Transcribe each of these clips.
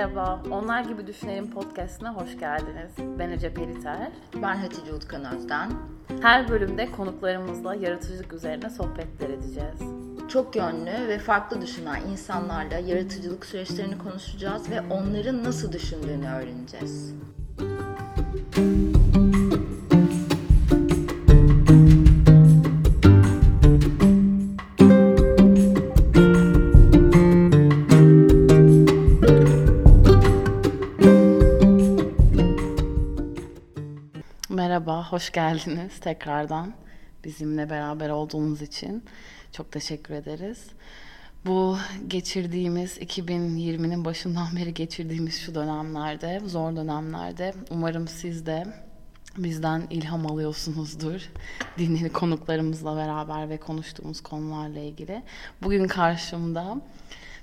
Merhaba, Onlar Gibi Düşünelim podcastına hoş geldiniz. Ben Ece Periter. Ben Hatice Utkan Özden. Her bölümde konuklarımızla yaratıcılık üzerine sohbetler edeceğiz. Çok yönlü ve farklı düşünen insanlarla yaratıcılık süreçlerini konuşacağız ve onların nasıl düşündüğünü öğreneceğiz. Hoş geldiniz tekrardan bizimle beraber olduğunuz için. Çok teşekkür ederiz. Bu geçirdiğimiz 2020'nin başından beri geçirdiğimiz şu dönemlerde, zor dönemlerde umarım siz de bizden ilham alıyorsunuzdur. Dinleri konuklarımızla beraber ve konuştuğumuz konularla ilgili. Bugün karşımda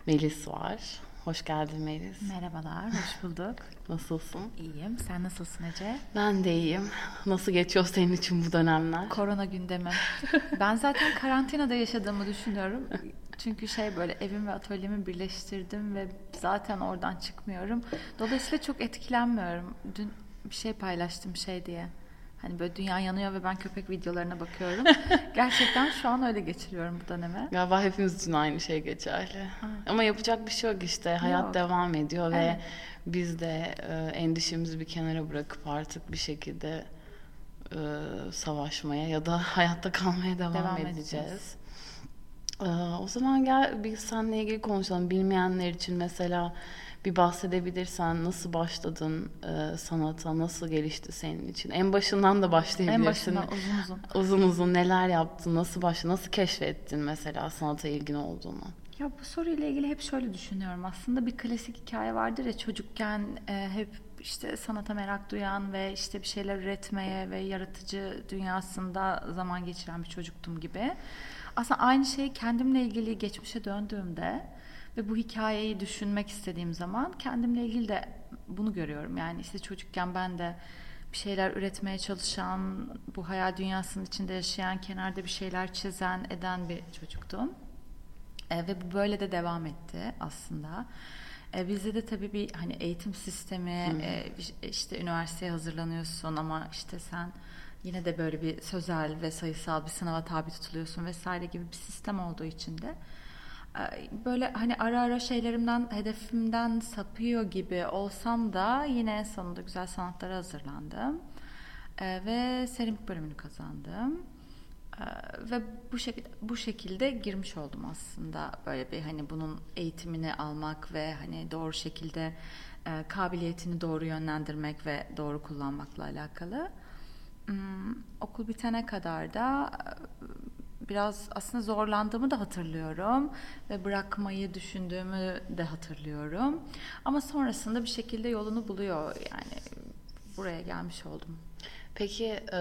Melis var. Hoş geldin Melis. Merhabalar, hoş bulduk. Nasılsın? İyiyim. Sen nasılsın Ece? Ben de iyiyim. Nasıl geçiyor senin için bu dönemler? Korona gündemi. ben zaten karantinada yaşadığımı düşünüyorum. Çünkü şey böyle evim ve atölyemi birleştirdim ve zaten oradan çıkmıyorum. Dolayısıyla çok etkilenmiyorum. Dün bir şey paylaştım şey diye. Hani böyle dünya yanıyor ve ben köpek videolarına bakıyorum. Gerçekten şu an öyle geçiriyorum bu dönemi. Galiba hepimiz için aynı şey geçerli. Ama yapacak bir şey yok işte. Hayat Yok. devam ediyor Evet. ve biz de e, endişemizi bir kenara bırakıp artık bir şekilde e, savaşmaya ya da hayatta kalmaya devam, Devam edeceğiz. edeceğiz. E, o zaman gel bir seninle ilgili konuşalım. Bilmeyenler için mesela bir bahsedebilirsen nasıl başladın e, sanata, nasıl gelişti senin için? En başından da başlayabilirsin. En başından uzun uzun. Uzun uzun neler yaptın, nasıl başladın, nasıl keşfettin mesela sanata ilgin olduğunu? Ya bu soruyla ilgili hep şöyle düşünüyorum. Aslında bir klasik hikaye vardır ya çocukken e, hep işte sanata merak duyan ve işte bir şeyler üretmeye ve yaratıcı dünyasında zaman geçiren bir çocuktum gibi. Aslında aynı şeyi kendimle ilgili geçmişe döndüğümde ve bu hikayeyi düşünmek istediğim zaman kendimle ilgili de bunu görüyorum. Yani işte çocukken ben de bir şeyler üretmeye çalışan, bu hayal dünyasının içinde yaşayan, kenarda bir şeyler çizen, eden bir çocuktum. E, ve bu böyle de devam etti aslında. E, bizde de tabii bir hani eğitim sistemi, e, işte üniversiteye hazırlanıyorsun ama işte sen yine de böyle bir sözel ve sayısal bir sınava tabi tutuluyorsun vesaire gibi bir sistem olduğu için de e, böyle hani ara ara şeylerimden, hedefimden sapıyor gibi olsam da yine en sonunda güzel sanatlara hazırlandım. E, ve seramik bölümünü kazandım. Ee, ve bu şekilde bu şekilde girmiş oldum aslında böyle bir hani bunun eğitimini almak ve hani doğru şekilde e, kabiliyetini doğru yönlendirmek ve doğru kullanmakla alakalı. Hmm, okul bitene kadar da e, biraz aslında zorlandığımı da hatırlıyorum ve bırakmayı düşündüğümü de hatırlıyorum. Ama sonrasında bir şekilde yolunu buluyor yani buraya gelmiş oldum. Peki e,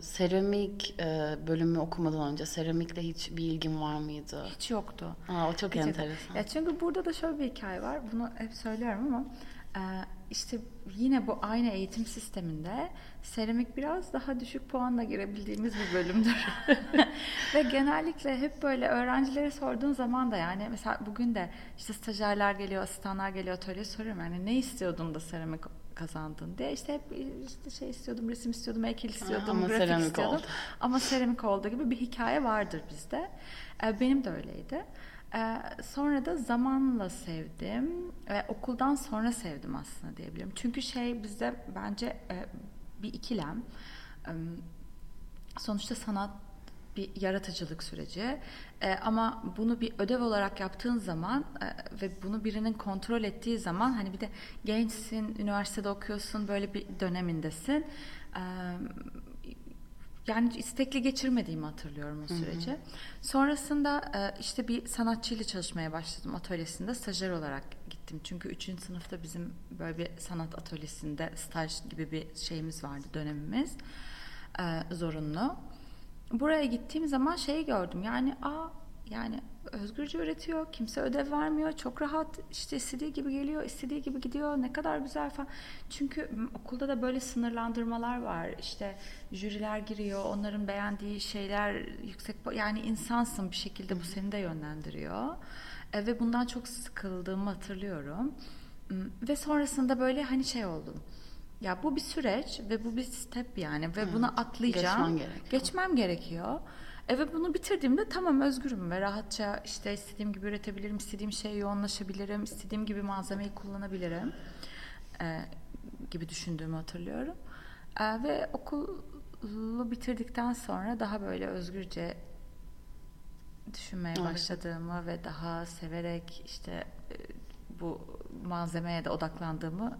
seramik e, bölümü okumadan önce seramikle hiç bir ilgin var mıydı? Hiç yoktu. Aa, o çok Hiç enteresan. Ya çünkü burada da şöyle bir hikaye var. Bunu hep söylüyorum ama işte yine bu aynı eğitim sisteminde seramik biraz daha düşük puanla girebildiğimiz bir bölümdür. Ve genellikle hep böyle öğrencilere sorduğun zaman da yani mesela bugün de işte stajyerler geliyor, asistanlar geliyor, atölye soruyorum yani ne istiyordun da seramik kazandın diye işte hep işte şey istiyordum, resim istiyordum, heykel istiyordum, ama grafik seramik istiyordum. oldu. Ama seramik oldu gibi bir hikaye vardır bizde. E, benim de öyleydi. E, sonra da zamanla sevdim ve okuldan sonra sevdim aslında diyebilirim. Çünkü şey bizde bence e, bir ikilem. E, sonuçta sanat bir yaratıcılık süreci E, ama bunu bir ödev olarak yaptığın zaman e, ve bunu birinin kontrol ettiği zaman hani bir de gençsin, üniversitede okuyorsun, böyle bir dönemindesin. E, yani istekli geçirmediğimi hatırlıyorum o süreci. Sonrasında e, işte bir sanatçıyla çalışmaya başladım atölyesinde stajyer olarak gittim. Çünkü 3. sınıfta bizim böyle bir sanat atölyesinde staj gibi bir şeyimiz vardı dönemimiz. E, zorunlu. Buraya gittiğim zaman şeyi gördüm. Yani aa yani özgürce üretiyor. Kimse ödev vermiyor. Çok rahat işte istediği gibi geliyor, istediği gibi gidiyor. Ne kadar güzel falan. Çünkü okulda da böyle sınırlandırmalar var. İşte jüriler giriyor. Onların beğendiği şeyler yüksek yani insansın bir şekilde bu seni de yönlendiriyor. E, ve bundan çok sıkıldığımı hatırlıyorum. Hmm, Ve sonrasında böyle hani şey oldu. Ya bu bir süreç ve bu bir step yani ve buna atlayacağım. Geçmen gerekiyor. Geçmem gerekiyor. E ve bunu bitirdiğimde tamam özgürüm ve rahatça işte istediğim gibi üretebilirim, istediğim şeye yoğunlaşabilirim, istediğim gibi malzemeyi kullanabilirim e, gibi düşündüğümü hatırlıyorum. E, ve okulu bitirdikten sonra daha böyle özgürce düşünmeye Evet. başladığımı ve daha severek işte e, bu malzemeye de odaklandığımı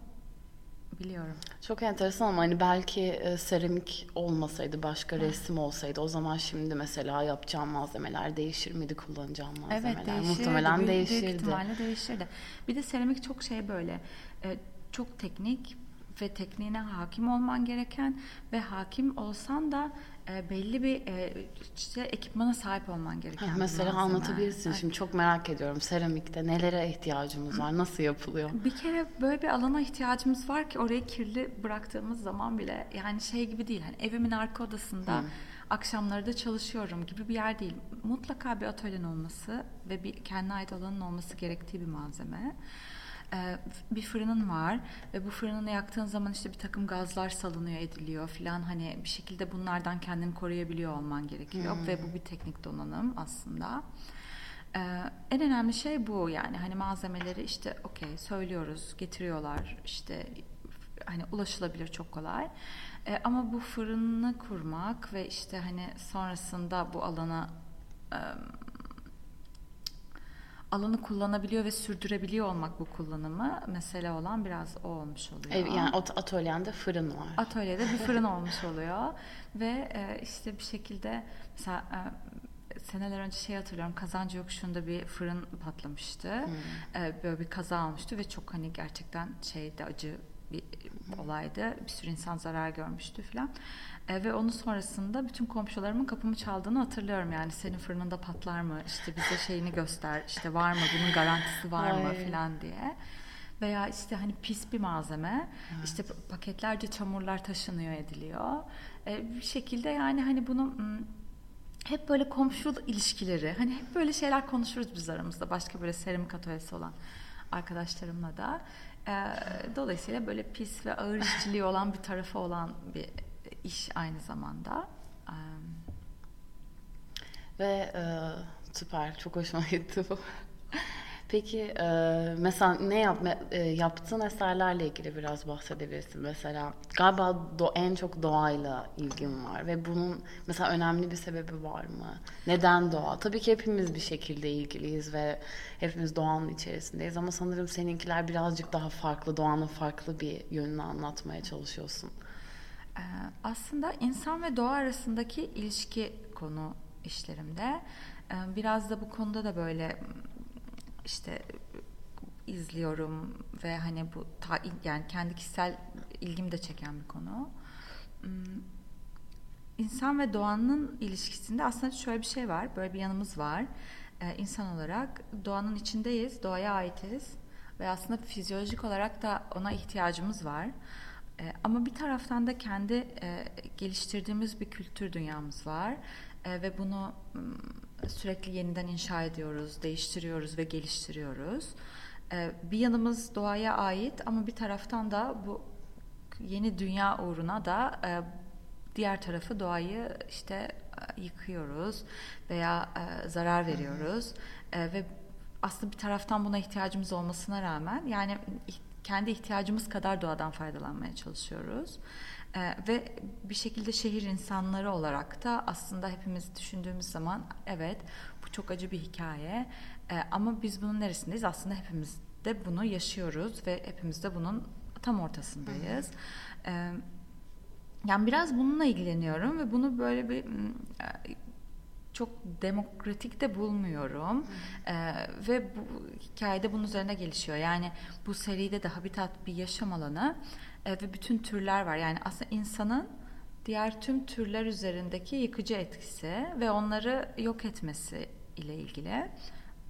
biliyorum. Çok enteresan ama hani belki e, seramik olmasaydı, başka resim olsaydı o zaman şimdi mesela yapacağım malzemeler değişir miydi, kullanacağım malzemeler? Evet değişirdi. Muhtemelen büyük, değişirdi. Büyük ihtimalle değişirdi. Bir de seramik çok şey böyle e, çok teknik ve tekniğine hakim olman gereken ve hakim olsan da e, belli bir e, işte ekipmana sahip olman gereken bir mesela anlatabilirsin. Evet. Şimdi çok merak ediyorum seramikte nelere ihtiyacımız var, nasıl yapılıyor? Bir kere böyle bir alana ihtiyacımız var ki orayı kirli bıraktığımız zaman bile yani şey gibi değil. Hani evimin arka odasında akşamları da çalışıyorum gibi bir yer değil. Mutlaka bir atölyen olması ve bir kendine ait alanın olması gerektiği bir malzeme. Ee, bir fırının var ve bu fırını yaktığın zaman işte bir takım gazlar salınıyor ediliyor filan. Hani bir şekilde bunlardan kendini koruyabiliyor olman gerekiyor ve bu bir teknik donanım aslında. Ee, en önemli şey bu yani. Hani malzemeleri işte okey söylüyoruz getiriyorlar işte hani ulaşılabilir çok kolay. Ee, ama bu fırını kurmak ve işte hani sonrasında bu alana e, alanı kullanabiliyor ve sürdürebiliyor olmak bu kullanımı mesele olan biraz o olmuş oluyor. Ev, yani at- atölyende fırın var. Atölyede bir fırın olmuş oluyor ve e, işte bir şekilde mesela e, seneler önce şey hatırlıyorum Kazancı Yokuşu'nda bir fırın patlamıştı. E, böyle bir kaza olmuştu ve çok hani gerçekten şeyde acı bir olaydı. Bir sürü insan zarar görmüştü falan. E, ve onun sonrasında bütün komşularımın kapımı çaldığını hatırlıyorum. Yani senin fırınında patlar mı? İşte bize şeyini göster. İşte var mı? Bunun garantisi var mı? Ay. falan diye. Veya işte hani pis bir malzeme. İşte pa- paketlerce çamurlar taşınıyor ediliyor. E, bir şekilde yani hani bunu hep böyle komşu ilişkileri hani hep böyle şeyler konuşuruz biz aramızda. Başka böyle seramik atölyesi olan arkadaşlarımla da E, dolayısıyla böyle pis ve ağır işçiliği olan bir tarafı olan bir iş aynı zamanda. E, Ve e, süper, çok hoşuma gitti bu. Peki e, mesela ne yap, e, yaptığın eserlerle ilgili biraz bahsedebilirsin. Mesela galiba do, en çok doğayla ilgin var ve bunun mesela önemli bir sebebi var mı? Neden doğa? Tabii ki hepimiz bir şekilde ilgiliyiz ve hepimiz doğanın içerisindeyiz ama sanırım seninkiler birazcık daha farklı, doğanın farklı bir yönünü anlatmaya çalışıyorsun. Ee, Aslında insan ve doğa arasındaki ilişki konu işlerimde. Ee, Biraz da bu konuda da böyle işte izliyorum ve hani bu ta, yani kendi kişisel ilgimi de çeken bir konu. Hmm, İnsan ve doğanın ilişkisinde aslında şöyle bir şey var, böyle bir yanımız var. Ee, insan olarak doğanın içindeyiz, doğaya aitiz ve aslında fizyolojik olarak da ona ihtiyacımız var. Ee, ama bir taraftan da kendi e, geliştirdiğimiz bir kültür dünyamız var E, ve bunu mm, sürekli yeniden inşa ediyoruz, değiştiriyoruz ve geliştiriyoruz. Ee, bir yanımız doğaya ait ama bir taraftan da bu yeni dünya uğruna da e, diğer tarafı doğayı işte e, yıkıyoruz veya e, zarar veriyoruz ve aslında bir taraftan buna ihtiyacımız olmasına rağmen yani kendi ihtiyacımız kadar doğadan faydalanmaya çalışıyoruz. E, ve bir şekilde şehir insanları olarak da aslında hepimiz düşündüğümüz zaman evet bu çok acı bir hikaye. E, ama biz bunun neresindeyiz? Aslında hepimiz de bunu yaşıyoruz ve hepimiz de bunun tam ortasındayız. E, yani biraz bununla ilgileniyorum ve bunu böyle bir mm, e, çok demokratik de bulmuyorum Ee, ve bu hikayede bunun üzerine gelişiyor. Yani bu seride de habitat bir yaşam alanı e, ve bütün türler var. Yani aslında insanın diğer tüm türler üzerindeki yıkıcı etkisi ve onları yok etmesi ile ilgili.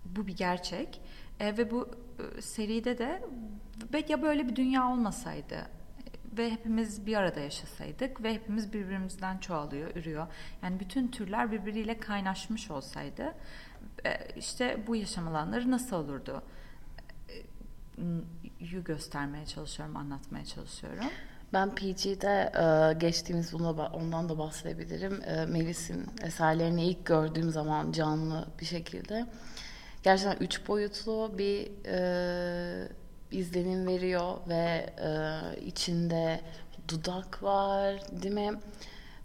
Bu bir gerçek E, ve bu e, seride de ya böyle bir dünya olmasaydı ve hepimiz bir arada yaşasaydık ve hepimiz birbirimizden çoğalıyor, ürüyor. Yani bütün türler birbiriyle kaynaşmış olsaydı e, işte bu yaşam alanları nasıl olurdu? E, göstermeye çalışıyorum, anlatmaya çalışıyorum. Ben PG'de e, geçtiğimiz buna ba- ondan da bahsedebilirim. Melis'in eserlerini ilk gördüğüm zaman canlı bir şekilde gerçekten üç boyutlu bir izlenim veriyor ve e, içinde dudak var, değil mi?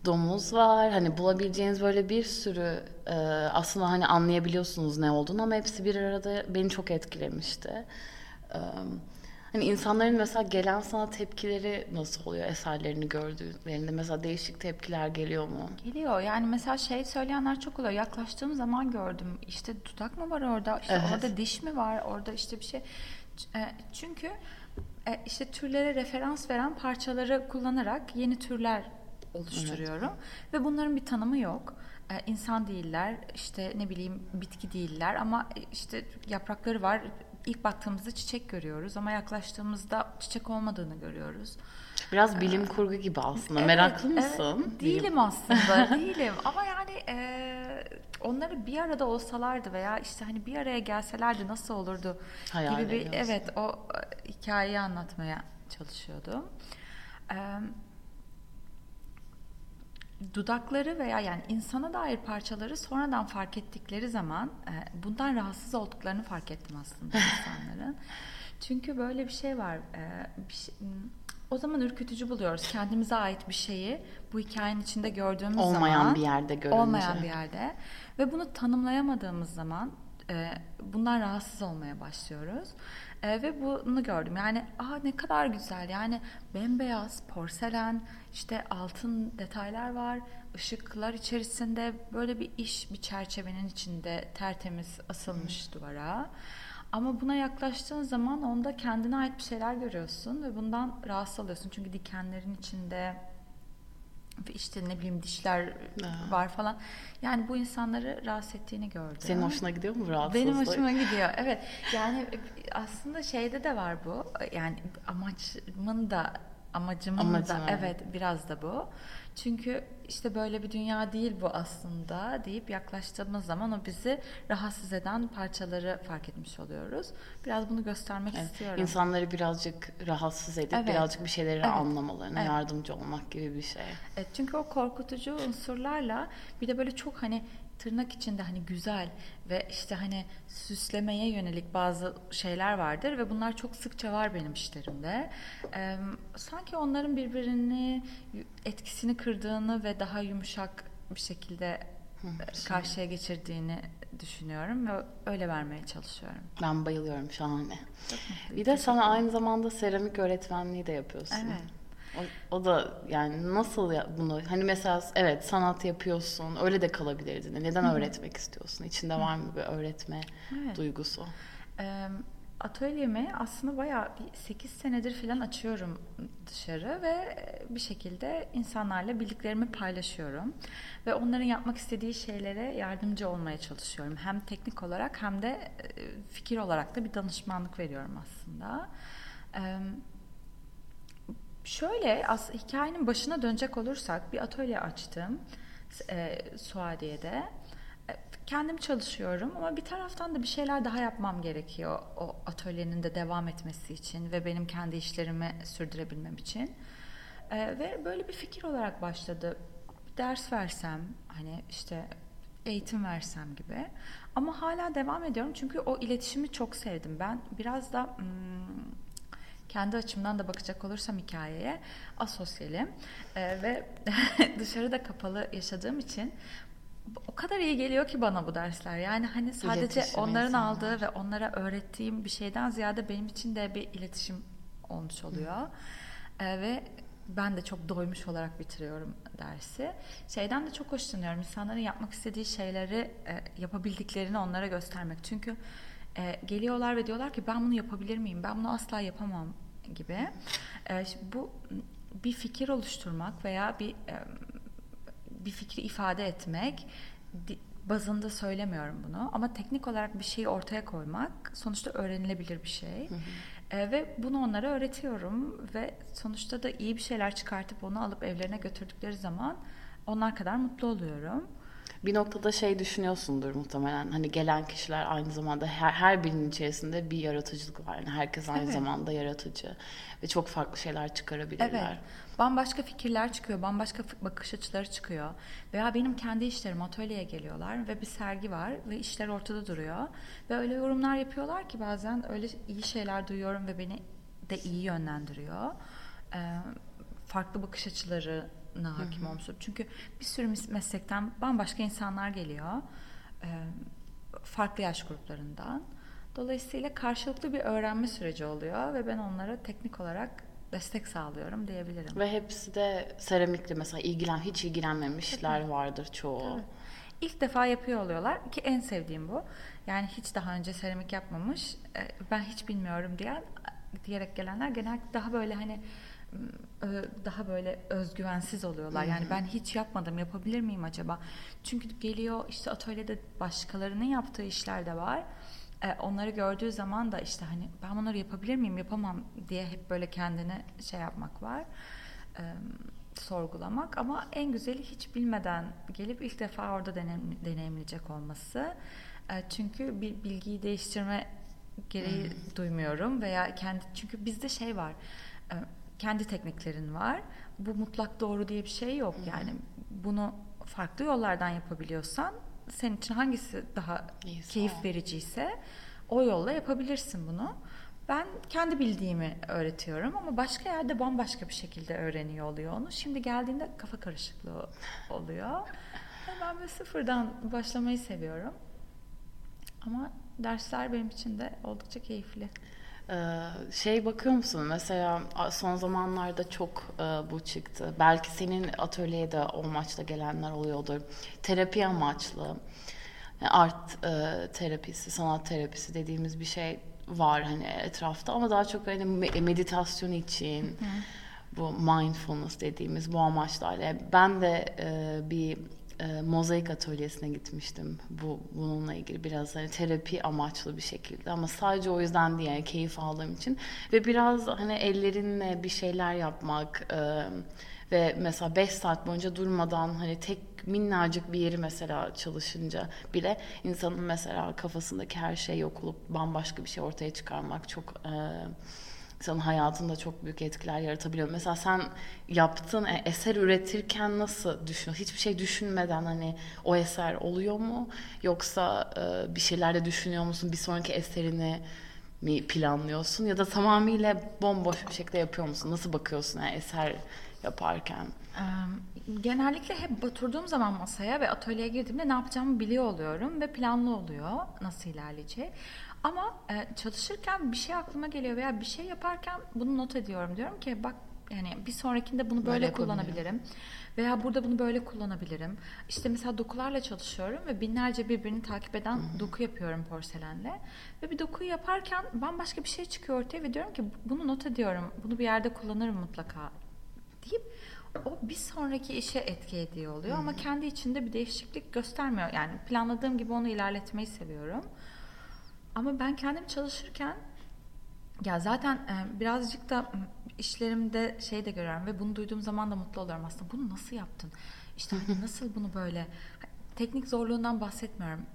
Domuz var. Hani bulabileceğiniz böyle bir sürü e, aslında hani anlayabiliyorsunuz ne olduğunu ama hepsi bir arada beni çok etkilemişti. E, Hani insanların mesela gelen sana tepkileri nasıl oluyor eserlerini gördüklerinde? Mesela değişik tepkiler geliyor mu? Geliyor. Yani mesela şey söyleyenler çok oluyor. Yaklaştığım zaman gördüm. İşte dudak mı var orada? İşte Evet. orada diş mi var? Orada işte bir şey. E, Çünkü e, işte türlere referans veren parçaları kullanarak yeni türler oluşturuyorum. Ve bunların bir tanımı yok. E, İnsan değiller, işte ne bileyim bitki değiller ama işte yaprakları var. İlk baktığımızda çiçek görüyoruz ama yaklaştığımızda çiçek olmadığını görüyoruz. Biraz bilim kurgu gibi aslında. Evet, Meraklı evet. mısın? değilim aslında, değilim. Ama yani e, onları bir arada olsalardı veya işte hani bir araya gelselerdi nasıl olurdu Hayal gibi bir ediyorsun. evet o e, hikayeyi anlatmaya çalışıyordum. E, dudakları veya yani insana dair parçaları sonradan fark ettikleri zaman e, bundan rahatsız olduklarını fark ettim aslında insanların. Çünkü böyle bir şey var. e, bir şey- m, o zaman ürkütücü buluyoruz. Kendimize ait bir şeyi bu hikayenin içinde gördüğümüz Olmayan zaman bir yerde görünce. olmayan bir yerde ve bunu tanımlayamadığımız zaman e, bundan rahatsız olmaya başlıyoruz. E, ve bunu gördüm. Yani aa ne kadar güzel. Yani bembeyaz porselen, işte altın detaylar var. ışıklar içerisinde böyle bir iş bir çerçevenin içinde tertemiz asılmış duvara. Ama buna yaklaştığın zaman onda kendine ait bir şeyler görüyorsun ve bundan rahatsız oluyorsun. Çünkü dikenlerin içinde işte ne bileyim dişler var falan. Yani bu insanları rahatsız ettiğini gördüm. Senin hoşuna gidiyor mu rahatsızlık? Benim hoşuma gidiyor. Evet. Yani aslında şeyde de var bu. Yani amacımın da amacımın Amacın, da evet. evet biraz da bu. Çünkü işte böyle bir dünya değil bu aslında deyip yaklaştığımız zaman o bizi rahatsız eden parçaları fark etmiş oluyoruz. Biraz bunu göstermek Evet, istiyorum. İnsanları birazcık rahatsız edip Evet. birazcık bir şeyleri Evet. anlamalarına Evet. yardımcı olmak gibi bir şey. Evet, çünkü o korkutucu unsurlarla bir de böyle çok hani tırnak içinde hani güzel ve işte hani süslemeye yönelik bazı şeyler vardır ve bunlar çok sıkça var benim işlerimde. Ee, sanki onların birbirini etkisini kırdığını ve daha yumuşak bir şekilde e, karşıya geçirdiğini düşünüyorum ve öyle vermeye çalışıyorum. Ben bayılıyorum şahane. Bir de sen aynı zamanda seramik öğretmenliği de yapıyorsun. Evet. O, o da yani nasıl ya bunu hani mesela evet sanat yapıyorsun öyle de kalabilirdin. Neden öğretmek istiyorsun? İçinde var mı bir öğretme Evet. duygusu? Ee, Atölyemi aslında bayağı bir 8 senedir falan açıyorum dışarı ve bir şekilde insanlarla bildiklerimi paylaşıyorum. Ve onların yapmak istediği şeylere yardımcı olmaya çalışıyorum. Hem teknik olarak hem de e, fikir olarak da bir danışmanlık veriyorum aslında. Ee, Şöyle as hikayenin başına dönecek olursak bir atölye açtım e, Suadiye'de. E, Kendim çalışıyorum ama bir taraftan da bir şeyler daha yapmam gerekiyor o atölyenin de devam etmesi için ve benim kendi işlerimi sürdürebilmem için. E, ve böyle bir fikir olarak başladı. Ders versem hani işte eğitim versem gibi. Ama hala devam ediyorum çünkü o iletişimi çok sevdim. Ben biraz da hmm, kendi açımdan da bakacak olursam hikayeye asosyalim Ee, ve dışarıda kapalı yaşadığım için o kadar iyi geliyor ki bana bu dersler. Yani hani sadece İletişim, onların insanlar. aldığı ve onlara öğrettiğim bir şeyden ziyade benim için de bir iletişim olmuş oluyor. Ee, ve ben de çok doymuş olarak bitiriyorum dersi. Şeyden de çok hoşlanıyorum. İnsanların yapmak istediği şeyleri e, yapabildiklerini onlara göstermek. Çünkü e, geliyorlar ve diyorlar ki ben bunu yapabilir miyim? Ben bunu asla yapamam gibi. E, şimdi bu bir fikir oluşturmak veya bir e, bir fikri ifade etmek bazında söylemiyorum bunu ama teknik olarak bir şeyi ortaya koymak sonuçta öğrenilebilir bir şey. E, ve bunu onlara öğretiyorum ve sonuçta da iyi bir şeyler çıkartıp onu alıp evlerine götürdükleri zaman onlar kadar mutlu oluyorum. Bir noktada şey düşünüyorsundur muhtemelen. Hani gelen kişiler aynı zamanda her, her birinin içerisinde bir yaratıcılık var. Yani herkes aynı Evet. zamanda yaratıcı ve çok farklı şeyler çıkarabilirler. Evet. Bambaşka fikirler çıkıyor, bambaşka bakış açıları çıkıyor. Veya benim kendi işlerim atölyeye geliyorlar ve bir sergi var ve işler ortada duruyor. Ve öyle yorumlar yapıyorlar ki bazen öyle iyi şeyler duyuyorum ve beni de iyi yönlendiriyor. Ee, farklı bakış açılarına hakim olmuş. Çünkü bir sürü mes- meslekten bambaşka insanlar geliyor. Farklı yaş gruplarından. Dolayısıyla karşılıklı bir öğrenme süreci oluyor ve ben onlara teknik olarak destek sağlıyorum diyebilirim. Ve hepsi de seramikle mesela ilgilen hiç ilgilenmemişler vardır çoğu. Tabii. İlk defa yapıyor oluyorlar ki en sevdiğim bu. Yani hiç daha önce seramik yapmamış, ben hiç bilmiyorum diyen diyerek gelenler genellikle daha böyle hani daha böyle özgüvensiz oluyorlar. Yani ben hiç yapmadım, yapabilir miyim acaba? Çünkü geliyor işte atölyede başkalarının yaptığı işler de var. E, Onları gördüğü zaman da işte hani ben bunları yapabilir miyim, yapamam diye hep böyle kendine şey yapmak var. E, sorgulamak ama en güzeli hiç bilmeden gelip ilk defa orada deneyim- deneyimleyecek olması. E, çünkü bir bilgiyi değiştirme gereği duymuyorum veya kendi çünkü bizde şey var. Kendi tekniklerin var. Bu mutlak doğru diye bir şey yok. Yani bunu farklı yollardan yapabiliyorsan senin için hangisi daha İyisi keyif o. vericiyse o yolla yapabilirsin bunu. Ben kendi bildiğimi öğretiyorum ama başka yerde bambaşka bir şekilde öğreniyor oluyor onu. Şimdi geldiğinde kafa karışıklığı oluyor. Yani Ben böyle sıfırdan başlamayı seviyorum. Ama dersler benim için de oldukça keyifli. Ee, şey bakıyor musun mesela son zamanlarda çok e, bu çıktı. Belki senin atölyeye de o amaçla gelenler oluyordur. Terapi amaçlı. Yani art e, terapisi, sanat terapisi dediğimiz bir şey var hani etrafta ama daha çok hani me- meditasyon için bu mindfulness dediğimiz bu amaçlarla. Ben de e, bir e, mozaik atölyesine gitmiştim. Bu bununla ilgili biraz hani terapi amaçlı bir şekilde ama sadece o yüzden değil yani keyif aldığım için ve biraz hani ellerinle bir şeyler yapmak e, ve mesela 5 saat boyunca durmadan hani tek minnacık bir yeri mesela çalışınca bile insanın mesela kafasındaki her şey yok olup bambaşka bir şey ortaya çıkarmak çok e, insanın hayatında çok büyük etkiler yaratabiliyor. Mesela sen yaptığın e, eser üretirken nasıl düşünüyorsun? Hiçbir şey düşünmeden hani o eser oluyor mu? Yoksa e, bir şeyler de düşünüyor musun? Bir sonraki eserini mi planlıyorsun? Ya da tamamıyla bomboş bir şekilde yapıyor musun? Nasıl bakıyorsun yani eser yaparken? Genellikle hep oturduğum zaman masaya ve atölyeye girdiğimde ne yapacağımı biliyor oluyorum ve planlı oluyor nasıl ilerleyeceği. Ama e, çalışırken bir şey aklıma geliyor veya bir şey yaparken bunu not ediyorum. Diyorum ki bak yani bir sonrakinde bunu böyle, Böyle kullanabilirim. Veya burada bunu böyle kullanabilirim. İşte mesela dokularla çalışıyorum ve binlerce birbirini takip eden doku yapıyorum porselenle. Ve bir dokuyu yaparken bambaşka bir şey çıkıyor ortaya ve diyorum ki bunu not ediyorum. Bunu bir yerde kullanırım mutlaka deyip o bir sonraki işe etki ediyor oluyor ama kendi içinde bir değişiklik göstermiyor. Yani planladığım gibi onu ilerletmeyi seviyorum. Ama ben kendim çalışırken ya zaten e, birazcık da işlerimde şey de görüyorum ve bunu duyduğum zaman da mutlu oluyorum aslında. Bunu nasıl yaptın? İşte hani nasıl bunu böyle teknik zorluğundan bahsetmiyorum.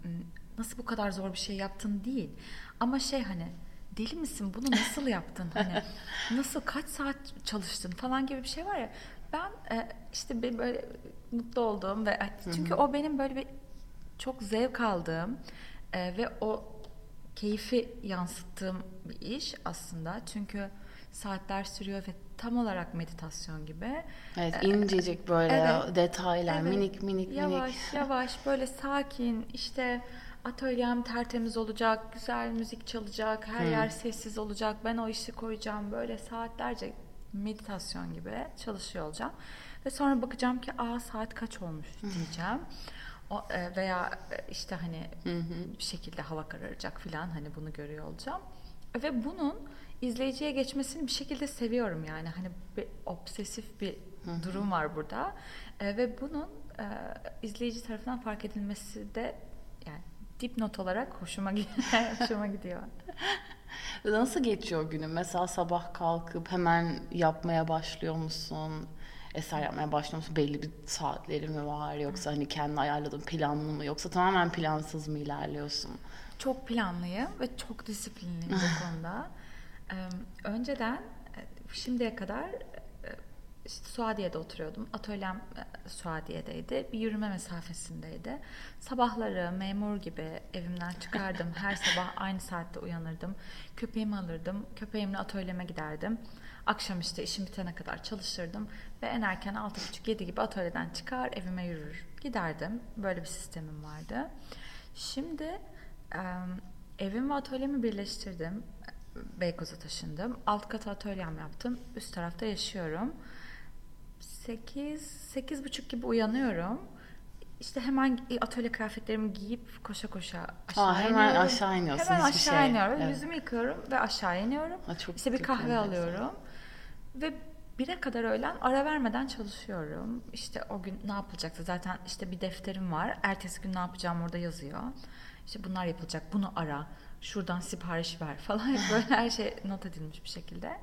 Nasıl bu kadar zor bir şey yaptın değil. Ama şey hani deli misin bunu nasıl yaptın? Hani nasıl kaç saat çalıştın falan gibi bir şey var ya. Ben e, işte bir böyle mutlu olduğum ve çünkü o benim böyle bir çok zevk aldığım e, ve o keyfi yansıttığım bir iş aslında. Çünkü saatler sürüyor ve tam olarak meditasyon gibi. Evet incecik böyle evet. detaylar Evet. minik minik yavaş minik. yavaş böyle sakin işte atölyem tertemiz olacak, güzel müzik çalacak, her yer sessiz olacak. Ben o işi koyacağım böyle saatlerce meditasyon gibi çalışıyor olacağım. Ve sonra bakacağım ki aa saat kaç olmuş diyeceğim. E, veya e, işte hani bir şekilde hava kararacak falan hani bunu görüyor olacağım. Ve bunun izleyiciye geçmesini bir şekilde seviyorum yani hani bir obsesif bir durum var burada E, ve bunun e, izleyici tarafından fark edilmesi de yani dipnot olarak hoşuma gidiyor. hoşuma gidiyor. Nasıl geçiyor günün? Mesela sabah kalkıp hemen yapmaya başlıyor musun? Eser yapmaya musun? Belli bir saatleri mi var yoksa hani kendi ayarladığın planlı mı yoksa tamamen plansız mı ilerliyorsun? Çok planlıyım ve çok disiplinliyim bu konuda. Önceden e, şimdiye kadar işte Suadiye'de oturuyordum. Atölyem e, Suadiye'deydi. Bir yürüme mesafesindeydi. Sabahları memur gibi evimden çıkardım. Her sabah aynı saatte uyanırdım. Köpeğimi alırdım. Köpeğimle atölyeme giderdim. Akşam işte işim bitene kadar çalışırdım. Ve en erken 6.30-7 gibi atölyeden çıkar evime yürür. Giderdim. Böyle bir sistemim vardı. Şimdi evim ve atölyemi birleştirdim. Beykoz'a taşındım. Alt kata atölyem yaptım. Üst tarafta yaşıyorum. 8 sekiz buçuk gibi uyanıyorum. İşte hemen atölye kıyafetlerimi giyip koşa koşa aşağı Aa, hemen iniyorum. aşağı iniyorsun, Hemen aşağı şey. iniyorum. Evet. Yüzümü yıkıyorum ve aşağı iniyorum. Aa, çok işte bir kahve alıyorum. Ve bire kadar öğlen ara vermeden çalışıyorum. İşte o gün ne yapılacaksa zaten işte bir defterim var. Ertesi gün ne yapacağım orada yazıyor. İşte bunlar yapılacak. Bunu ara. Şuradan sipariş ver falan. Böyle her şey not edilmiş bir şekilde.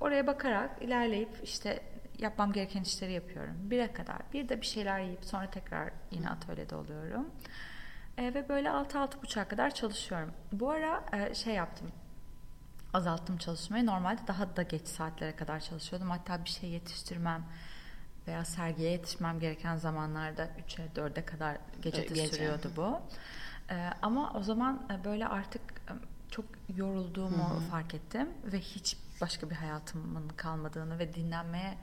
Oraya bakarak ilerleyip işte yapmam gereken işleri yapıyorum. Bire kadar. Bir de bir şeyler yiyip sonra tekrar yine atölyede oluyorum. E, ve böyle 6-6.30'a kadar çalışıyorum. Bu ara e, şey yaptım azalttım çalışmayı. Normalde daha da geç saatlere kadar çalışıyordum. Hatta bir şey yetiştirmem veya sergiye yetişmem gereken zamanlarda 3'e 4'e kadar gece de Gece. sürüyordu bu. Ee, ama o zaman e, böyle artık e, çok yorulduğumu fark ettim ve hiç başka bir hayatımın kalmadığını ve dinlenmeye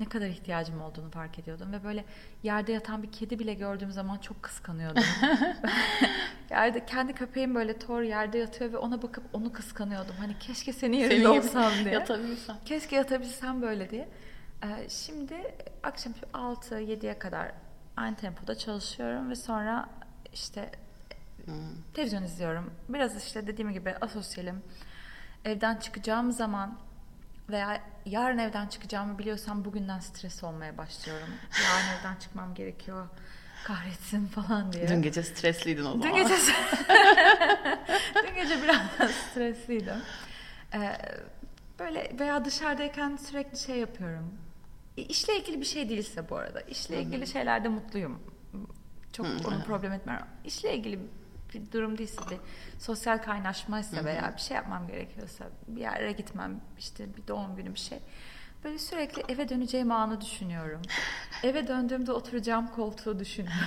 ne kadar ihtiyacım olduğunu fark ediyordum ve böyle yerde yatan bir kedi bile gördüğüm zaman çok kıskanıyordum. yerde kendi köpeğim böyle tor yerde yatıyor ve ona bakıp onu kıskanıyordum. Hani keşke senin yerinde Senin olsam diye. Yatabilsem. Keşke yatabilsem böyle diye. Ee, şimdi akşam 6-7'ye kadar aynı tempoda çalışıyorum ve sonra işte televizyon izliyorum. Biraz işte dediğim gibi asosyalim. Evden çıkacağım zaman veya yarın evden çıkacağımı biliyorsam bugünden stres olmaya başlıyorum. Yarın evden çıkmam gerekiyor. Kahretsin falan diye. Dün gece stresliydin o zaman. Dün gece Dün gece biraz stresliydim. Ee, böyle veya dışarıdayken sürekli şey yapıyorum. E, İşle ilgili bir şey değilse bu arada. İşle ilgili şeylerde mutluyum. Çok onu problem etmiyorum. İşle ilgili bir durum değilse de sosyal kaynaşmaysa veya bir şey yapmam gerekiyorsa bir yere gitmem işte bir doğum günü bir şey. Böyle sürekli eve döneceğim anı düşünüyorum. Eve döndüğümde oturacağım koltuğu düşünüyorum.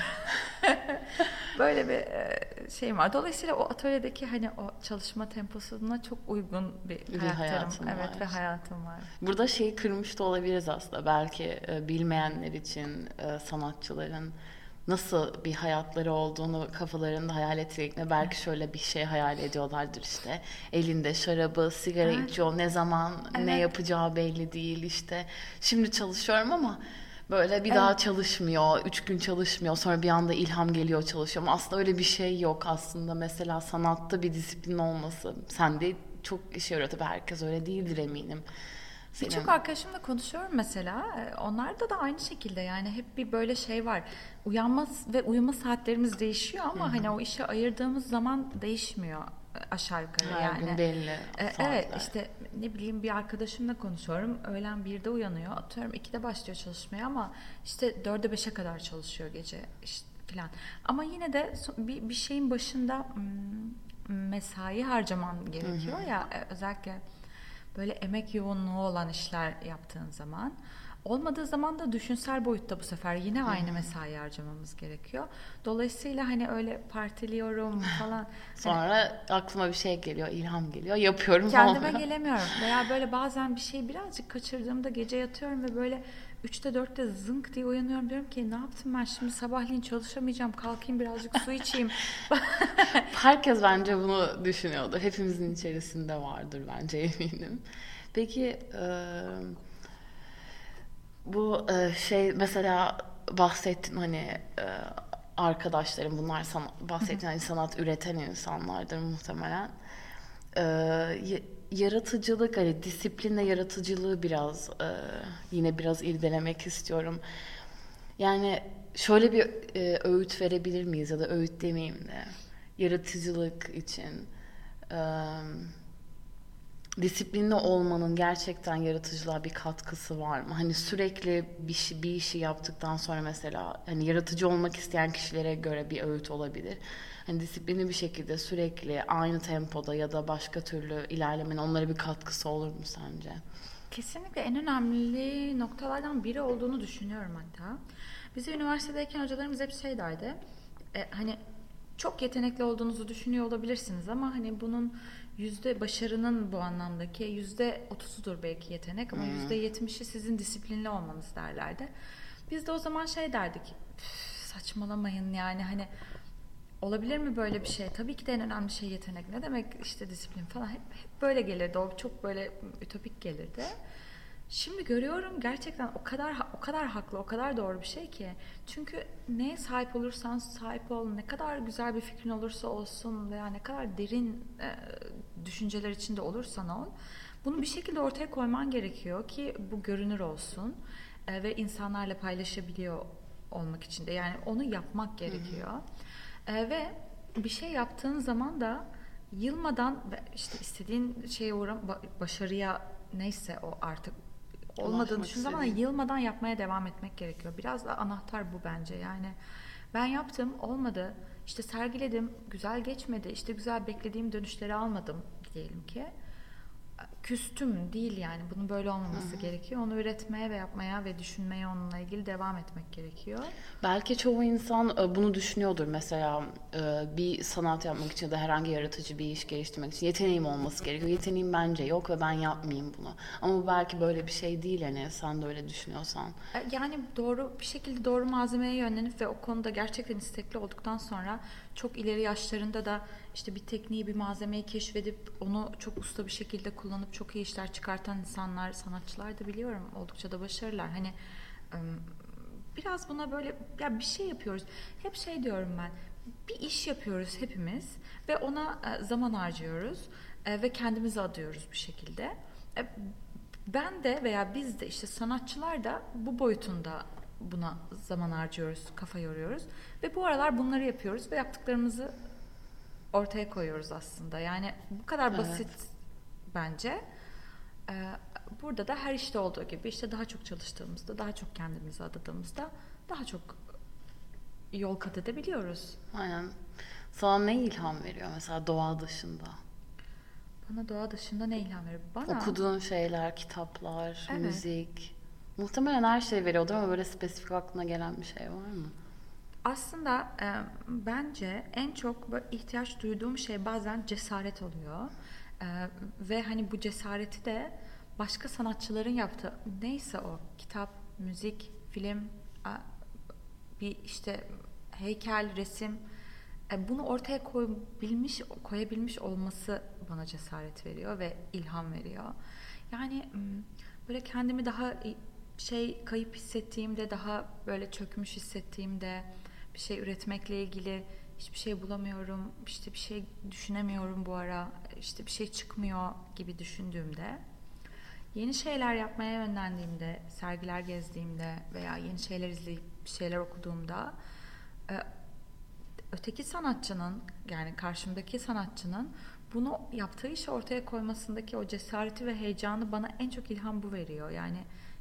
Böyle bir e, şeyim var. Dolayısıyla o atölyedeki hani o çalışma temposuna çok uygun bir, Bir hayatın evet var. ve hayatım var. Burada şeyi kırmış da olabiliriz aslında. Belki e, bilmeyenler için e, sanatçıların nasıl bir hayatları olduğunu kafalarında hayal ettiklerinde belki şöyle bir şey hayal ediyorlardır işte. Elinde şarabı, sigara Evet. içiyor. Ne zaman ne Evet. yapacağı belli değil işte. Şimdi çalışıyorum ama böyle bir daha çalışmıyor. Üç gün çalışmıyor. Sonra bir anda ilham geliyor çalışıyor. Ama aslında öyle bir şey yok aslında. Mesela sanatta bir disiplin olması. Sende çok işe yarıyor. Tabii herkes öyle değildir eminim. Senin- Birçok arkadaşımla konuşuyorum mesela. E, Onlarda da aynı şekilde yani hep bir böyle şey var. Uyanma ve uyuma saatlerimiz değişiyor ama hani o işe ayırdığımız zaman değişmiyor aşağı yukarı Her yani. gün belli E, saatler. Evet işte ne bileyim bir arkadaşımla konuşuyorum. Öğlen 1'de uyanıyor. Atıyorum 2'de başlıyor çalışmaya ama işte 4'e 5'e kadar çalışıyor gece işte falan. Ama yine de bir, bir şeyin başında mesai harcaman gerekiyor ya e, özellikle böyle emek yoğunluğu olan işler yaptığın zaman. Olmadığı zaman da düşünsel boyutta bu sefer yine aynı mesai harcamamız gerekiyor. Dolayısıyla hani öyle partiliyorum falan. Hani Sonra aklıma bir şey geliyor, ilham geliyor, yapıyorum Kendime olmuyor. gelemiyorum. Veya böyle bazen bir şey birazcık kaçırdığımda gece yatıyorum ve böyle 3'te 4'te zınk diye uyanıyorum. Diyorum ki ne yaptım ben şimdi sabahleyin çalışamayacağım. Kalkayım birazcık su içeyim. Herkes bence bunu düşünüyordur. Hepimizin içerisinde vardır bence eminim. Peki bu şey mesela bahsettin hani e, arkadaşlarım bunlar sanat, bahsettin hani sanat üreten insanlardır muhtemelen. E, yaratıcılık hani disiplinle yaratıcılığı biraz e, yine biraz irdelemek istiyorum. Yani şöyle bir e, öğüt verebilir miyiz ya da öğüt demeyeyim de yaratıcılık için e, disiplinli olmanın gerçekten yaratıcılığa bir katkısı var mı? Hani sürekli bir, şey, bir işi yaptıktan sonra mesela hani yaratıcı olmak isteyen kişilere göre bir öğüt olabilir. Hani disiplinli bir şekilde sürekli aynı tempoda ya da başka türlü ilerlemenin onlara bir katkısı olur mu sence? Kesinlikle en önemli noktalardan biri olduğunu düşünüyorum hatta. Bize üniversitedeyken hocalarımız hep şey derdi. E, hani çok yetenekli olduğunuzu düşünüyor olabilirsiniz ama hani bunun yüzde başarının bu anlamdaki yüzde otuzudur belki yetenek ama yüzde yetmişi sizin disiplinli olmanız derlerdi. Biz de o zaman şey derdik. Saçmalamayın yani hani olabilir mi böyle bir şey? Tabii ki de en önemli şey yetenek. Ne demek işte disiplin falan hep, hep böyle gelirdi. O çok böyle ütopik gelirdi. Şimdi görüyorum gerçekten o kadar o kadar haklı, o kadar doğru bir şey ki. Çünkü neye sahip olursan sahip ol, ne kadar güzel bir fikrin olursa olsun veya ne kadar derin e, düşünceler içinde olursan ol, bunu bir şekilde ortaya koyman gerekiyor ki bu görünür olsun e, ve insanlarla paylaşabiliyor olmak için de. Yani onu yapmak gerekiyor. E, ve bir şey yaptığın zaman da yılmadan işte istediğin şeye uğram başarıya neyse o artık olmadığını düşündüğün zaman yılmadan yapmaya devam etmek gerekiyor. Biraz da anahtar bu bence. Yani ben yaptım, olmadı. İşte sergiledim, güzel geçmedi. İşte güzel beklediğim dönüşleri almadım diyelim ki küstüm değil yani bunun böyle olmaması Hı-hı. gerekiyor. Onu üretmeye ve yapmaya ve düşünmeye onunla ilgili devam etmek gerekiyor. Belki çoğu insan e, bunu düşünüyordur mesela e, bir sanat yapmak için ya da herhangi yaratıcı bir iş geliştirmek için yeteneğim olması gerekiyor. Yeteneğim bence yok ve ben yapmayayım bunu. Ama belki böyle bir şey değil hani sen de öyle düşünüyorsan. E, yani doğru bir şekilde doğru malzemeye yönlenip ve o konuda gerçekten istekli olduktan sonra çok ileri yaşlarında da işte bir tekniği, bir malzemeyi keşfedip onu çok usta bir şekilde kullanıp çok iyi işler çıkartan insanlar, sanatçılar da biliyorum. Oldukça da başarılar. Hani biraz buna böyle ya bir şey yapıyoruz. Hep şey diyorum ben. Bir iş yapıyoruz hepimiz ve ona zaman harcıyoruz ve kendimizi adıyoruz bir şekilde. Ben de veya biz de işte sanatçılar da bu boyutunda buna zaman harcıyoruz, kafa yoruyoruz. Ve bu aralar bunları yapıyoruz ve yaptıklarımızı ortaya koyuyoruz aslında. Yani bu kadar basit evet. Bence. Ee, burada da her işte olduğu gibi işte daha çok çalıştığımızda, daha çok kendimizi adadığımızda daha çok yol kat edebiliyoruz. Aynen. Sana ne ilham veriyor mesela doğa dışında? Bana doğa dışında ne ilham veriyor? Bana... Okuduğun şeyler, kitaplar, evet. müzik. Muhtemelen her şey veriyordur ama böyle spesifik aklına gelen bir şey var mı? Aslında e, bence en çok ihtiyaç duyduğum şey bazen cesaret oluyor. E, ve hani bu cesareti de başka sanatçıların yaptığı neyse o kitap, müzik, film, bir işte heykel, resim e, bunu ortaya koyabilmiş koyabilmiş olması bana cesaret veriyor ve ilham veriyor. Yani böyle kendimi daha şey kayıp hissettiğimde, daha böyle çökmüş hissettiğimde bir şey üretmekle ilgili hiçbir şey bulamıyorum, işte bir şey düşünemiyorum bu ara, işte bir şey çıkmıyor gibi düşündüğümde yeni şeyler yapmaya yönlendiğimde, sergiler gezdiğimde veya yeni şeyler izleyip bir şeyler okuduğumda e, öteki sanatçının yani karşımdaki sanatçının bunu yaptığı işi ortaya koymasındaki o cesareti ve heyecanı bana en çok ilham bu veriyor. Yani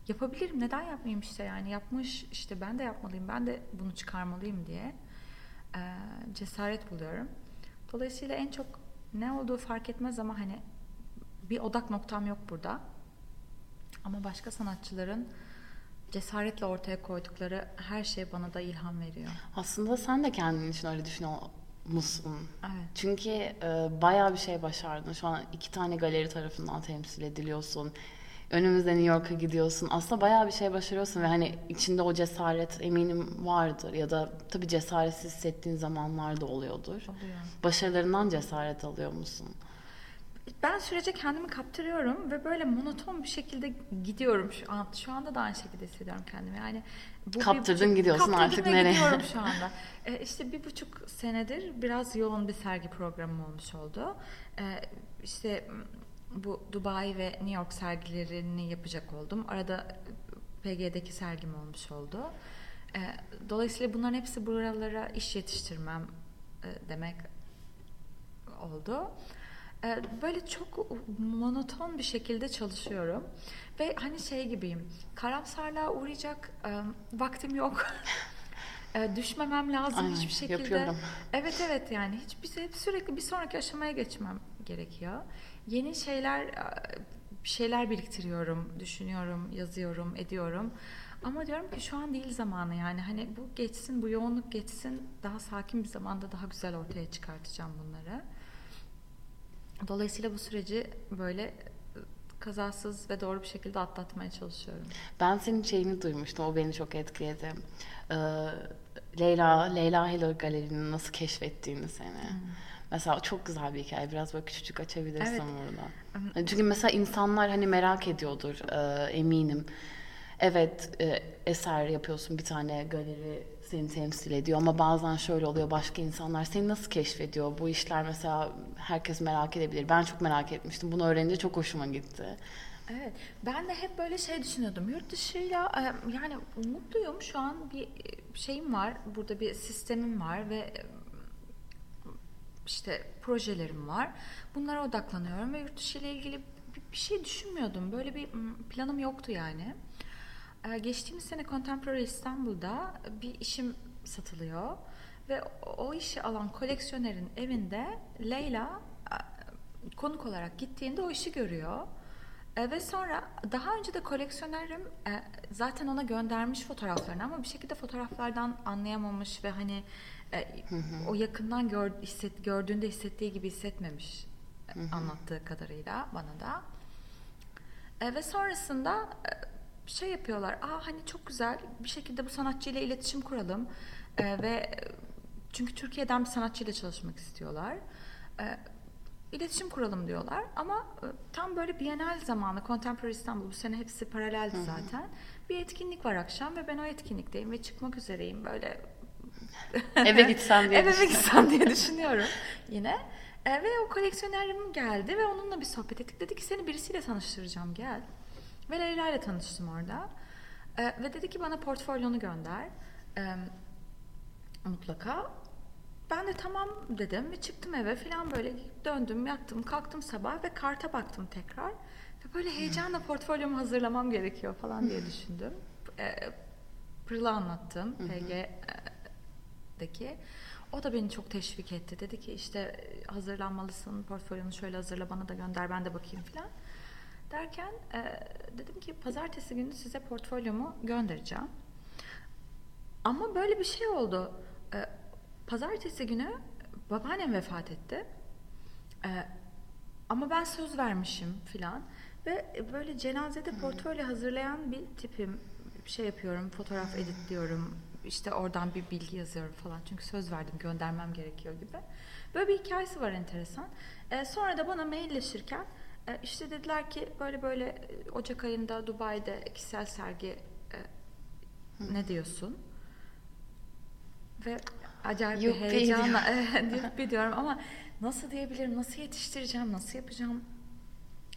yapabilirim neden yapmayayım işte yani yapmış işte ben de yapmalıyım ben de bunu çıkarmalıyım diye e, cesaret buluyorum. Dolayısıyla en çok ne olduğu fark etmez ama hani bir odak noktam yok burada. Ama başka sanatçıların cesaretle ortaya koydukları her şey bana da ilham veriyor. Aslında sen de kendin için öyle düşünüyor musun? Evet. Çünkü e, bayağı bir şey başardın. Şu an iki tane galeri tarafından temsil ediliyorsun önümüzde New York'a gidiyorsun. Aslında bayağı bir şey başarıyorsun ve hani içinde o cesaret eminim vardır ya da tabii cesaretsiz hissettiğin zamanlar da oluyordur. Oluyor. Başarılarından cesaret alıyor musun? Ben sürece kendimi kaptırıyorum ve böyle monoton bir şekilde gidiyorum şu an. Şu anda da aynı şekilde hissediyorum kendimi. Yani bu Kaptırdın bir, gidiyorsun artık nereye? gidiyorum şu anda. Ee, işte bir buçuk senedir biraz yoğun bir sergi programı olmuş oldu. Ee, işte bu Dubai ve New York sergilerini yapacak oldum. Arada PG'deki sergim olmuş oldu. E, dolayısıyla bunların hepsi buralara iş yetiştirmem e, demek oldu. E, böyle çok monoton bir şekilde çalışıyorum ve hani şey gibiyim karamsarlığa uğrayacak e, vaktim yok. E, düşmemem lazım Aynen, hiçbir şekilde. yapıyorum. Evet evet yani hiçbir hep sürekli bir sonraki aşamaya geçmem gerekiyor. Yeni şeyler şeyler biriktiriyorum, düşünüyorum, yazıyorum, ediyorum. Ama diyorum ki şu an değil zamanı yani hani bu geçsin, bu yoğunluk geçsin. Daha sakin bir zamanda daha güzel ortaya çıkartacağım bunları. Dolayısıyla bu süreci böyle e, kazasız ve doğru bir şekilde atlatmaya çalışıyorum. Ben senin şeyini duymuştum. O beni çok etkiledi. Ee, Leyla, Leyla Hello Galeri'nin nasıl keşfettiğini seni. Mesela çok güzel bir hikaye. Biraz böyle küçücük açabilirsin Evet. burada. Çünkü mesela insanlar hani merak ediyordur e, eminim. Evet e, eser yapıyorsun bir tane galeri seni temsil ediyor ama bazen şöyle oluyor başka insanlar seni nasıl keşfediyor? Bu işler mesela herkes merak edebilir. Ben çok merak etmiştim. Bunu öğrenince çok hoşuma gitti. Evet. Ben de hep böyle şey düşünüyordum. Yurt dışıyla e, yani mutluyum. Şu an bir e, şeyim var. Burada bir sistemim var ve işte projelerim var. Bunlara odaklanıyorum ve yurt dışı ile ilgili bir, şey düşünmüyordum. Böyle bir planım yoktu yani. Geçtiğimiz sene Contemporary İstanbul'da bir işim satılıyor ve o, işi alan koleksiyonerin evinde Leyla konuk olarak gittiğinde o işi görüyor. Ve sonra daha önce de koleksiyonerim zaten ona göndermiş fotoğraflarını ama bir şekilde fotoğraflardan anlayamamış ve hani e, o yakından gör, hisset, gördüğünde hissettiği gibi hissetmemiş e, anlattığı kadarıyla bana da. E, ve sonrasında e, şey yapıyorlar. Aa hani çok güzel bir şekilde bu sanatçıyla iletişim kuralım. E, ve e, çünkü Türkiye'den bir sanatçıyla çalışmak istiyorlar. E, iletişim kuralım diyorlar. Ama tam böyle Bienal zamanı Contemporary İstanbul bu sene hepsi paraleldi zaten. Bir etkinlik var akşam ve ben o etkinlikteyim ve çıkmak üzereyim böyle Eve gitsem diye Eve gitsem diye düşünüyorum yine. E, ve o koleksiyonerim geldi ve onunla bir sohbet ettik. Dedi ki seni birisiyle tanıştıracağım gel. Ve Leyla ile tanıştım orada. E, ve dedi ki bana portfolyonu gönder. E, mutlaka. Ben de tamam dedim ve çıktım eve falan böyle döndüm yattım kalktım sabah ve karta baktım tekrar. Ve böyle heyecanla portfolyomu hazırlamam gerekiyor falan diye düşündüm. E, Pırıl'a anlattım PG'deki. O da beni çok teşvik etti. Dedi ki işte e, hazırlanmalısın, portfolyonu şöyle hazırla bana da gönder ben de bakayım falan. Derken e, dedim ki pazartesi günü size portfolyomu göndereceğim. Ama böyle bir şey oldu. E, pazartesi günü babaannem vefat etti. E, ama ben söz vermişim filan. Ve böyle cenazede portfolyo hazırlayan bir tipim. Şey yapıyorum, fotoğraf editliyorum. İşte oradan bir bilgi yazıyorum falan. Çünkü söz verdim, göndermem gerekiyor gibi. Böyle bir hikayesi var enteresan. E, sonra da bana mailleşirken e, işte dediler ki böyle böyle e, Ocak ayında Dubai'de kişisel sergi e, ne diyorsun? Ve acayip bir Yuppi heyecanla yuppi diyorum ama nasıl diyebilirim, nasıl yetiştireceğim, nasıl yapacağım,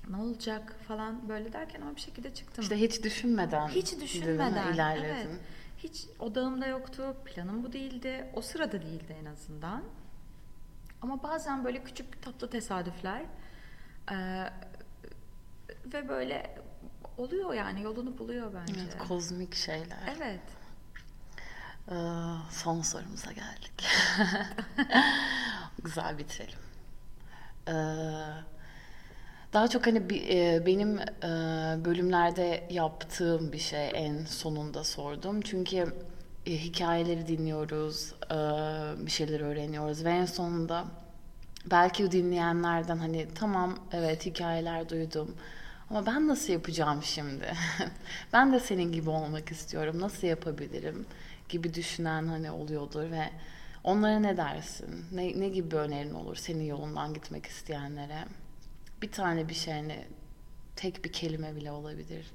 ne olacak falan böyle derken ama bir şekilde çıktım. İşte hiç düşünmeden. Hiç düşünmeden. ilerledin. Evet. Hiç odağımda yoktu, planım bu değildi. O sırada değildi en azından. Ama bazen böyle küçük tatlı tesadüfler eee, ve böyle oluyor yani yolunu buluyor bence. Evet, kozmik şeyler. Evet. Ee, son sorumuza geldik. Güzel bitirelim. Ee, daha çok hani e, benim e, bölümlerde yaptığım bir şey en sonunda sordum. Çünkü e, hikayeleri dinliyoruz, bir şeyler öğreniyoruz ve en sonunda belki dinleyenlerden hani tamam evet hikayeler duydum ama ben nasıl yapacağım şimdi? ben de senin gibi olmak istiyorum. Nasıl yapabilirim? gibi düşünen hani oluyordur ve onlara ne dersin? Ne, ne gibi bir önerin olur senin yolundan gitmek isteyenlere? Bir tane bir şey hani tek bir kelime bile olabilir.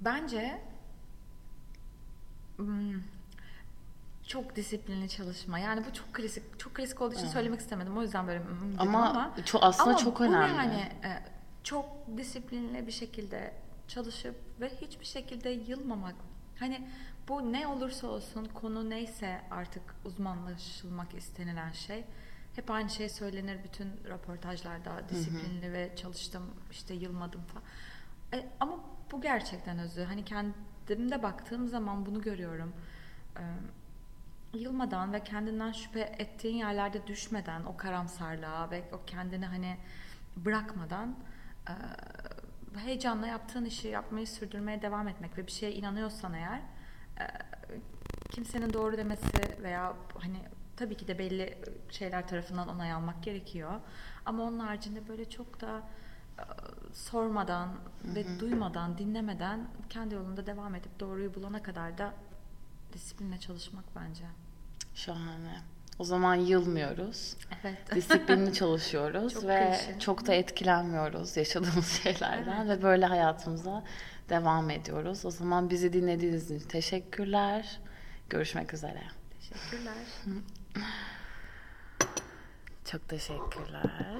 Bence hmm, çok disiplinli çalışma. Yani bu çok klasik, çok klasik olduğu için söylemek istemedim. O yüzden böyle hmm Ama ama, çok- aslında ama çok bu önemli. yani e, çok disiplinli bir şekilde çalışıp ve hiçbir şekilde yılmamak. Hani bu ne olursa olsun konu neyse artık uzmanlaşılmak istenilen şey hep aynı şey söylenir bütün röportajlarda. Disiplinli ve çalıştım, işte yılmadım falan. E, ama bu gerçekten özü. Hani kendimde baktığım zaman bunu görüyorum. E, yılmadan ve kendinden şüphe ettiğin yerlerde düşmeden o karamsarlığa ve o kendini hani bırakmadan e, heyecanla yaptığın işi yapmayı sürdürmeye devam etmek ve bir şeye inanıyorsan eğer e, kimsenin doğru demesi veya hani tabii ki de belli şeyler tarafından onay almak gerekiyor. Ama onun haricinde böyle çok da sormadan ve duymadan, dinlemeden kendi yolunda devam edip doğruyu bulana kadar da disiplinle çalışmak bence. Şahane. O zaman yılmıyoruz. Evet. Disiplinli çalışıyoruz Çok ve klişe. çok da etkilenmiyoruz yaşadığımız şeylerden ve böyle hayatımıza devam ediyoruz. O zaman bizi dinlediğiniz için teşekkürler. Görüşmek üzere. Teşekkürler. Çok teşekkürler.